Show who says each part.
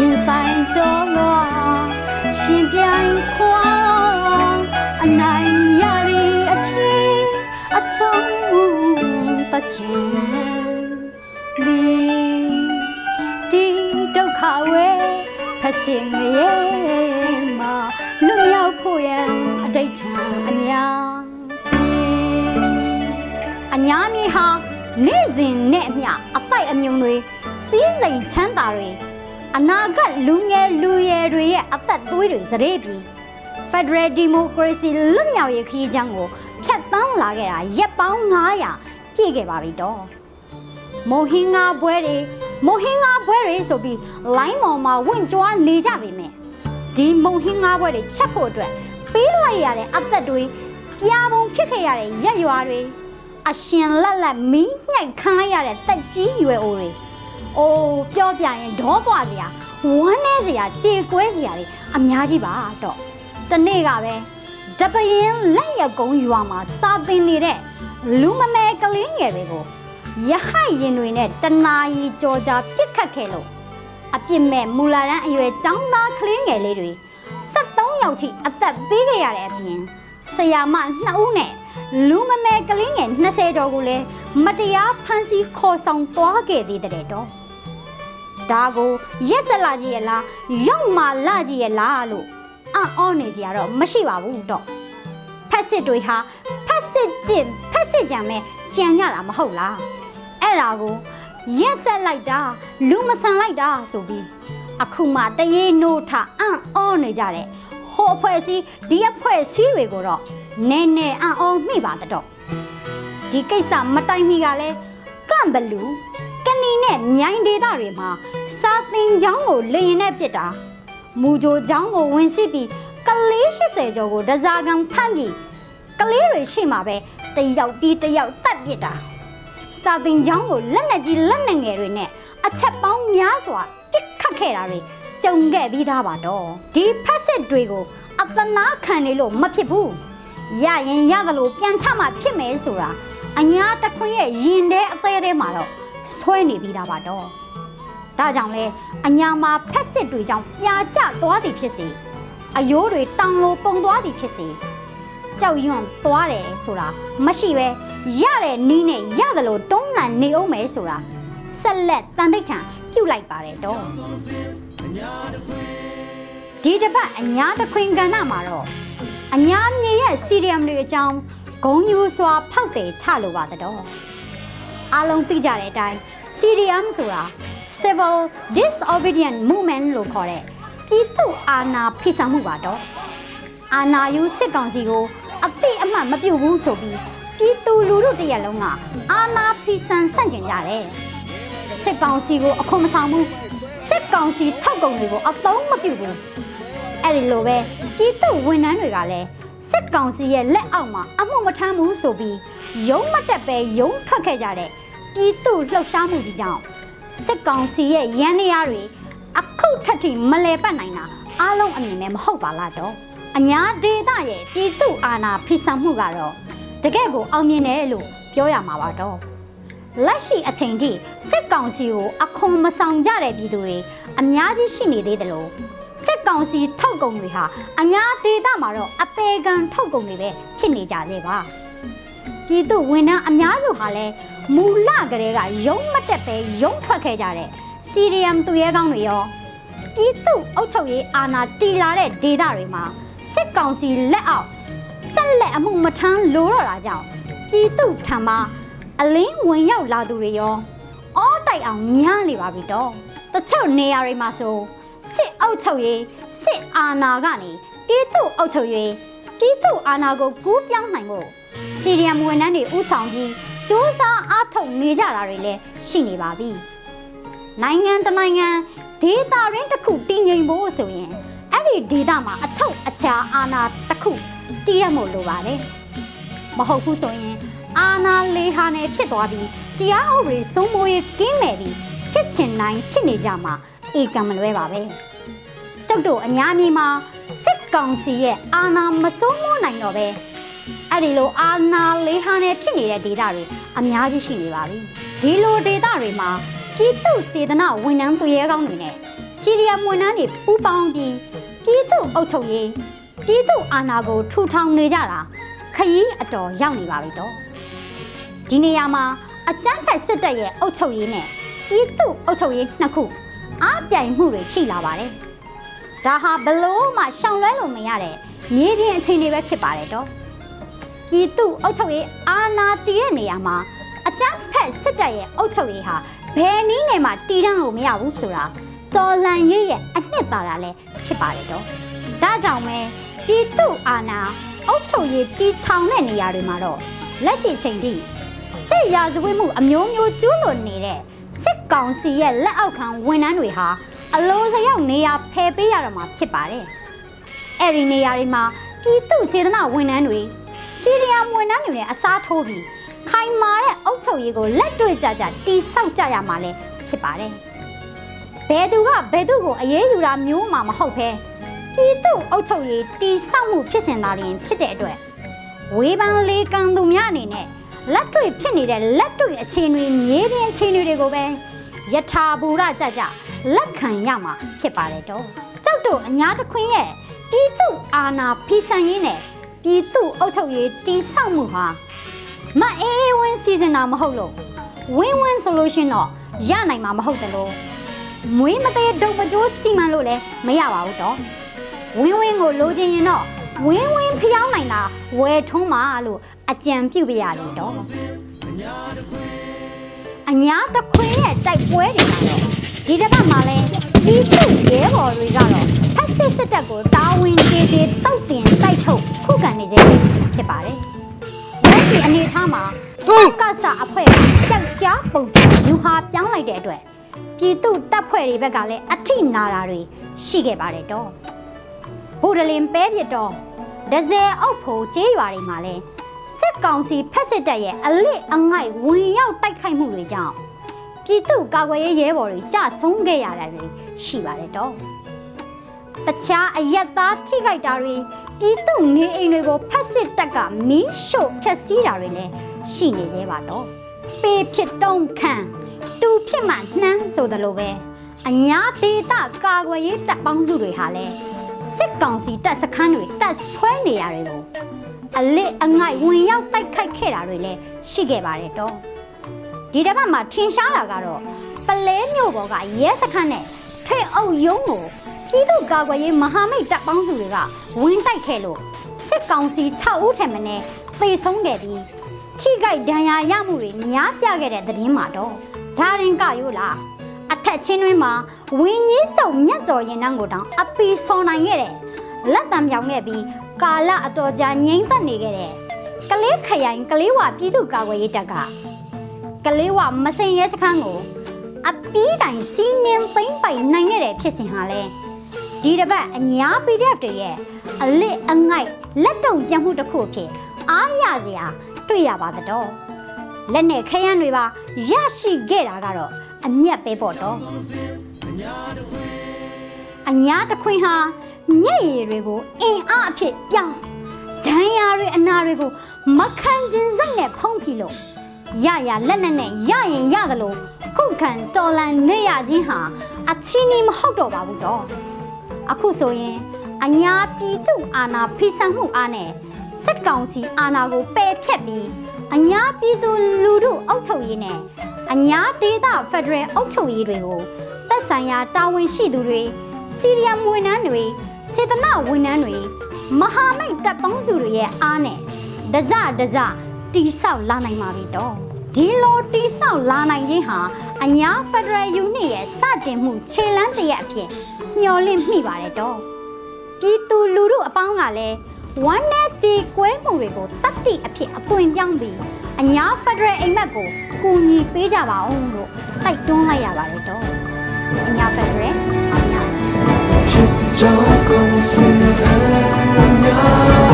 Speaker 1: ရင်ဆိုင်ကြောလို့ရှင်ပြိုင်ခွာအနိုင်ရသည်အထည်အဆုံးတချင်ဒီဒီဒုက္ခဝဲဖက်စင်ရဲ့မှာလွတ်မြောက်ဖို့ရန်အတိတ်ထံအများအညာမြေဟာနေ့စဉ်နဲ့အမျှအပိုက်အမြုံတွေစီးစိမ်ချမ်းသာတွေ အနာဂတ်လူငယ်လူရွယ်တွေရဲ့အသက်သွေးတွေစရေပြီး Federal Democracy လွတ်မြောက်ရေးခရီးချမ်းကိုဖျက်ဆီးလာခဲ့တာရက်ပေါင်း900ပြည့်ခဲ့ပါပြီတော့မိုဟင်းငါပွဲတွေမိုဟင်းငါပွဲတွေဆိုပြီးလိုင်းမော်မှာဝင့်ကြွားနေကြပြီမဲ့ဒီမုံဟင်းငါပွဲတွေချက်ဖို့အတွက်ပေးလိုက်ရတဲ့အသက်တွေပြာပုံဖြစ်ခဲ့ရတဲ့ရက်ရွာတွေအရှင်လက်လက်မီးညှိုက်ခမ်းလိုက်ရတဲ့တက်ကြီးရွယ်အိုတွေ အိုးပြောပြရင်ဒေါပွားစရာဝမ်းနေစရာကြေကွဲစရာတွေအများကြီးပါတော့တနေ့ကပဲတပရင်လက်ရက်ကုန်းရွာမှာစာသင်နေတဲ့လူမမဲကလေးငယ်တွေကိုရဟတ်ရင်တွေနဲ့တနာရီကြော်ကြာပြစ်ခတ်ခဲ့လို့အပြစ်မဲ့မူလာရန်အရွယ်ចောင်းသားကလေးငယ်လေးတွေ73ယောက်ထိအသက်ပေးခဲ့ရတဲ့အပြင်ဆရာမ2ဦးနဲ့လူမမဲကလေးငယ်20ကျော်ကိုလည်းမတရားဖမ်းဆီးခေါ်ဆောင်သွားခဲ့သေးတဲ့တော့ ဒါကိုရက်ဆက်လာကြီးရဲ့လားရောက်မာလာကြီးရဲ့လားလို့အံ့ဩနေကြရတော့မရှိပါဘူးတော့ဖက်စစ်တွေဟာဖက်စစ်ကျင်ဖက်စစ်ကြံမဲ့ကြံရတာမဟုတ်လားအဲ့ဒါကိုရက်ဆက်လိုက်တာလူမဆန်လိုက်တာဆိုပြီးအခုမှတရေနိုးထအံ့ဩနေကြတဲ့ဟိုအဖွဲ့အစည်းဒီအဖွဲ့အစည်းတွေကိုတော့နည်းနည်းအံ့ဩမိပါတော့ဒီကိစ္စမတိုင်မီကလည်းကန့်ဘလူးက နီနဲ့မြိုင်ဒေသတွေမှာစာသင်ကျောင်းကိုလေရင်နဲ့ပစ်တာမူဂျိုကျောင်းကိုဝင်စစ်ပြီးကလေး80ကျော်ကိုဒဇာကန်ဖမ်းပြီးကလေးတွေရှိမှပဲတယောက်ပြီးတယောက်တတ်ပစ်တာစာသင်ကျောင်းကိုလက်နဲ့ကြီးလက်နဲ့ငယ်တွေနဲ့အချက်ပေါင်းများစွာပစ်ခတ်ခဲ့တာတွေကြုံခဲ့ပြီးသားပါတော့ဒီဖက်စစ်တွေကိုအသနာခံနေလို့မဖြစ်ဘူးရရင်ရသလိုပြန်ချမှဖြစ်မယ်ဆိုတာအညာတစ်ခွင်ရဲ့ရင်ထဲအသေးထဲမှာတော့ ဆွဲနေပြီးသားပါတော့ဒါကြောင့်လဲအညာမှာဖက်စစ်တွေကြောင့်ပြာကျသွားသည်ဖြစ်စေအယိုးတွေတောင်လိုပုံသွားသည်ဖြစ်စေကြောက်ရွံ့သွားတယ်ဆိုတာမရှိပဲရတဲ့နီးနဲ့ရတယ်လို့တုံးလန်နေအောင်မယ်ဆိုတာဆက်လက်တန်တိတ်ထံပြုတ်လိုက်ပါတယ်တော့ဒီတစ်ပတ်အညာတစ်ခွင်ကဏ္ဍမှာတော့အညာမြေရဲ့စီရီယမ်တွေအကြောင်းဂုံယူစွာဖောက်တယ်ချလိုပါတော့ အားလုံးသိကြတဲ့အတိုင်း CDM ဆိုတာ Civil Disobedient Movement လို့ခေါ်တဲ့ပြည်သူအာဏာဖိဆောင်မှုပါတော့အာဏာယူစစ်ကောင်စီကိုအသိအမှတ်မပြုတ်ဘူးဆိုပြီးပြည်သူလူထုတရက်လုံးကအာဏာဖိဆန်ဆန့်ကျင်ကြတယ်စစ်ကောင်စီကိုအခွန်မဆောင်ဘူးစစ်ကောင်စီထောက်ကုန်တွေကိုအသုံးမပြုဘူးအဲ့ဒီလိုပဲပြည်သူဝန်ထမ်းတွေကလည်းစစ်ကောင်စီရဲ့လက်အောက်မှာအမှုမထမ်းဘူးဆိုပြီး ရုံးမတက်ပဲရုံးထွက်ခဲ့ကြတဲ့ပြည်သူလှုပ်ရှားမှုကြီးကြောင့်စစ်ကောင်စီရဲ့ရန်နေရတွေအခုထက်ထိမလဲပတ်နိုင်တာအားလုံးအမြင်နဲ့မဟုတ်ပါလားတော့အညာဒေတာရဲ့ပြည်သူအာဏာဖိဆောင်မှုကတော့တကယ့်ကိုအောင်မြင်တယ်လို့ပြောရမှာပါတော့လက်ရှိအချိန်ထိစစ်ကောင်စီကိုအခွန်မဆောင်ကြတဲ့ပြည်သူတွေအများကြီးရှိနေသေးတယ်လို့စစ်ကောင်စီထုတ်ကုန်တွေဟာအညာဒေသမှာတော့အပေခံထုတ်ကုန်တွေပဲဖြစ်နေကြသေးပါ ပြည်သူဝန်ထမ်းအများစုဟာလည်းမူလကလေးကရုံးမတက်ပဲရုံးထွက်ခဲ့ကြတဲ့စီရီယမ်သူရဲကောင်းတွေရောပြည်သူအုပ်ချုပ်ရေးအာဏာတီလာတဲ့ဒေသတွေမှာစစ်ကောင်စီလက်အောက်ဆက်လက်အမှုမထမ်းလိုတော့တာကြောင့်ပြည်သူထံမှာအလင်းဝင်ရောက်လာသူတွေရောအောတိုက်အောင်များနေပါပြီတော့တချို့နေရာတွေမှာဆိုစစ်အုပ်ချုပ်ရေးစစ်အာဏာကနေပြည်သူအုပ်ချုပ်ရေး ပြည်သူအာဏာကိုကူးပြောင်းနိုင်ဖို့စီရီယမ်ဝန်ထမ်းတွေဥဆောင်ပြီးစူးစမ်းအားထုတ်နေကြတာတွေလည်းရှိနေပါပြီနိုင်ငံတနိုင်ငံဒေသရင်းတစ်ခုတည်ငြိမ်ဖို့ဆိုရင်အဲ့ဒီဒေသမှာအချုပ်အခြာအာဏာတစ်ခုတည်ရမို့လိုပါတယ်မဟုတ်ဘူးဆိုရင်အာနာလေးဟာနဲ့ဖြစ်သွားပြီးတရားဥပဒေစိုးမိုးရေးကင်းမဲ့ပြီးဖြစ်ချင်နိုင်ဖြစ်နေကြမှာအေကံမလွဲပါပဲကျုပ်တို့အများကြီးမှာစစ် ကောင်စီရဲ့အာဏာမစိုးမိုးနိုင်တော့ပဲအဲ့ဒီလိုအာဏာလေးဟာနဲ့ဖြစ်နေတဲ့ဒေသတွေအများကြီးရှိနေပါပြီဒီလိုဒေသတွေမှာပြည်သူစေတနာဝန်ထမ်းသူရဲကောင်းတွေနဲ့စီရီယမ်ဝန်ထမ်းတွေပူးပေါင်းပြီးပြည်သူအုပ်ချုပ်ရေးပြည်သူအာဏာကိုထူထောင်နေကြတာခရီးအတော်ရောက်နေပါပြီတော့ဒီနေရာမှာအကြမ်းဖက်စစ်တပ်ရဲ့အုပ်ချုပ်ရေးနဲ့ပြည်သူအုပ်ချုပ်ရေးနှစ်ခုအားပြိုင်မှုတွေရှိလာပါတယ်။ ဒါဟာဘလို့မှရှောင်လွဲလို့မရတဲ့မြေပြင်အခြေအနေပဲဖြစ်ပါတယ်တော့။ပြည်သူအုပ်ချုပ်ရေးအာဏာတည်တဲ့နေရာမှာအကြမ်းဖက်စစ်တပ်ရဲ့အုပ်ချုပ်ရေးဟာဘယ်နည်းနဲ့မှတည်တံ့လို့မရဘူးဆိုတာတော်လန်ရေးရဲ့အနှစ်သာရလည်းဖြစ်ပါတယ်တော့။ဒါကြောင့်ပဲပြည်သူအာဏာအုပ်ချုပ်ရေးတည်ထောင်တဲ့နေရာတွေမှာတော့လက်ရှိချိန်ထိစစ်ရာဇဝတ်မှုအမျိုးမျိုးကျူးလွန်နေတဲ့စစ်ကောင်စီရဲ့လက်အောက်ခံဝန်ထမ်းတွေဟာ အလုံးလျောက်နေရာဖယ်ပေးရတော့မှာဖြစ်ပါတယ်။အဲ့ဒီနေရာတွေမှာပြည်သူစေတနာဝန်ထမ်းတွေစီရီယမ်ဝန်ထမ်းတွေနဲ့အစားထိုးပြီးခိုင်မာတဲ့အုပ်ချုပ်ရေးကိုလက်တွေ့ကြကြတိဆောက်ကြရမှာလည်းဖြစ်ပါတယ်။ဘယ်သူကဘယ်သူကိုအရေးယူတာမျိုးမှမဟုတ်ဘဲပြည်သူအုပ်ချုပ်ရေးတိဆောက်မှုဖြစ်စဉ်သာလျှင်ဖြစ်တဲ့အတွက်ဝေဖန်လေးကံသူများအနေနဲ့လက်တွေ့ဖြစ်နေတဲ့လက်တွေ့အခြေအနေမြေပြင်အခြေအနေတွေကိုပဲယထာဘူရကြကြ လက်ခံရမှာဖြစ်ပါတယ်တော့ကျောက်တို့အညာတခွင်းရဲ့ပြည်သူအာဏာဖီဆန်ရေးနဲ့ပြည်သူအုပ်ချုပ်ရေးတိဆောက်မှုဟာမအေးအေးဝင်းစီစဉ်တာမဟုတ်လို့ဝင်းဝင်းဆိုလို့ရှရင်တော့ရနိုင်မှာမဟုတ်တယ်လို့မွေးမသေးဒုံမကျိုးစီမံလို့လည်းမရပါဘူးတော့ဝင်းဝင်းကိုလိုချင်ရင်တော့ဝင်းဝင်းဖျောင်းနိုင်တာဝယ်ထုံးပါလို့အကြံပြုပြရတယ်တော့ အညာတခွင်းရဲ့တိုက်ပွဲတွေကတော့ဒီတစ်ပတ်မှာလဲပြည်သူရဲဘော်တွေကတော့ဖက်စစ်စစ်တပ်ကိုတာဝန်ကျေကျေတောက်တင်တိုက်ထုတ်ခုခံနေစေဖြစ်ပါတယ်လက်ရှိအနေအထားမှာစကစအဖွဲ့ကြောက်ကြားပုံစံယူဟာပြောင်းလိုက်တဲ့အတွက်ပြည်သူတပ်ဖွဲ့တွေဘက်ကလည်းအထိနာတာတွေရှိခဲ့ပါတယ်တော့ဘုဒ္ဓလင်ပဲပြစ်တော့ဒဇယ်အုပ်ဖို့ကျေးရွာတွေမှာလဲ စစ်ကောင်စီဖက်စစ်တပ်ရဲ့အလစ်အငိုက်ဝင်ရောက်တိုက်ခိုက်မှုတွေကြောင့်ပြည်သူကာကွယ်ရေးရဲဘော်တွေကြဆုံးခဲ့ရတာတွေရှိပါတယ်တော့တခြားအရက်သားထိခိုက်တာတွေပြည်သူနေအိမ်တွေကိုဖက်စစ်တပ်ကမီးရှို့ဖျက်ဆီးတာတွေလည်းရှိနေသေးပါတော့ပေဖြစ်တုံးခံတူဖြစ်မှနှမ်းဆိုသလိုပဲအညာဒေတာကာကွယ်ရေးတပ်ပေါင်းစုတွေဟာလည်းစစ်ကောင်စီတပ်စခန်းတွေတပ်ဆွဲနေရတယ်လို့ အလစ်အငိုက်ဝင်ရောက်တိုက်ခိုက်ခဲ့တာတွေလည်းရှိခဲ့ပါတယ်တော့ဒီတစ်ပတ်မှာထင်ရှားတာကတော့ပလဲမြို့ပေါ်ကရဲစခန်းနဲ့ထွေအုပ်ရုံးကိုပြည်သူ့ကာကွယ်ရေးမဟာမိတ်တပ်ပေါင်းစုတွေကဝင်တိုက်ခဲ့လို့စစ်ကောင်စီ6ဦးထက်မင်းသေဆုံးခဲ့ပြီးထိခိုက်ဒဏ်ရာရမှုတွေများပြခဲ့တဲ့သတင်းမှာတော့ဒါရင်ကရိုးလားအထက်ချင်းတွင်းမှာဝင်းကြီးစုံမြတ်ကျော်ရင်နှန်းကိုတောင်အပီဆော်နိုင်ခဲ့တ ယ်လက်တံပြောင်ခဲ့ပြီးကာလအတော်ကြာငိမ့်သက်နေခဲ့တဲ့ကလေးခရိုင်ကလေးဝပြည်သူ့ကာကွယ်ရေးတပ်ကကလေးဝမစင်ရဲစခန်းကိုအပီးတိုင်စီးနင်းသိမ့်ပိုင်နိုင်ခဲ့တဲ့ဖြစ်စဉ်ဟာလဲဒီတစ်ပတ်အညာ PDF တွေရဲ့အလစ်အငိုက်လက်တုံပြတ်မှုတစ်ခုအဖြစ်အားရစရာတွေ့ရပါတော့လက်နဲ့ခရမ်းတွေပါရရှိခဲ့တာကတော့အမျက်ပဲပေါ့တော့အညာတခွင်ဟာ မျက်ရည်တွေကိုအင်အားအဖြစ်ပြောင်းဒဏ်ရာတွေအနာတွေကိုမခံခြင်းစိတ်နဲ့ဖုံးဖိလို့ရရလက်နဲ့နဲ့ရရင်ရသလိုခုခံတော်လန်နေရခြင်းဟာအချီးနီးမဟုတ်တော့ပါဘူးတော့အခုဆိုရင်အညာပြည်သူအာဏာဖိစံမှုအားနဲ့စစ်ကောင်စီအာဏာကိုပယ်ဖြတ်ပြီးအညာပြည်သူလူထုအုပ်ချုပ်ရေးနဲ့အညာဒေသဖက်ဒရယ်အုပ်ချုပ်ရေးတွေကိုသက်ဆိုင်ရာတာဝန်ရှိသူတွေစီရီယံဝန်ထမ်းတွေ စေတနာဝန်ထမ်းတွေမဟာမိတ်တပ်ပေါင်းစုတွေရဲ့အားနဲ့ဒဇဒဇတိဆောက်လာနိုင်ပါပြီတော့ဒီလိုတိဆောက်လာနိုင်ခြင်းဟာအညာဖက်ဒရယ်ယူနစ်ရဲ့စတင်မှုခြေလမ်းတစ်ရက်အဖြစ်မျှော်လင့်မိပါတယ်တော့ပြည်သူလူထုအပေါင်းကလည်းဝမ်းနဲ့ကြေကွဲမှုတွေကိုတတ်တိအဖြစ်အပွင့်ပြောင်းပြီးအညာဖက်ဒရယ်အိမ်မက်ကိုကူညီပေးကြပါအောင်လို့တိုက်တွန်းလိုက်ရပါတယ်တော့အညာဖက်ဒရယ် အညာ
Speaker 2: ဖြစ်ကြောင်းကုန်စင်အများ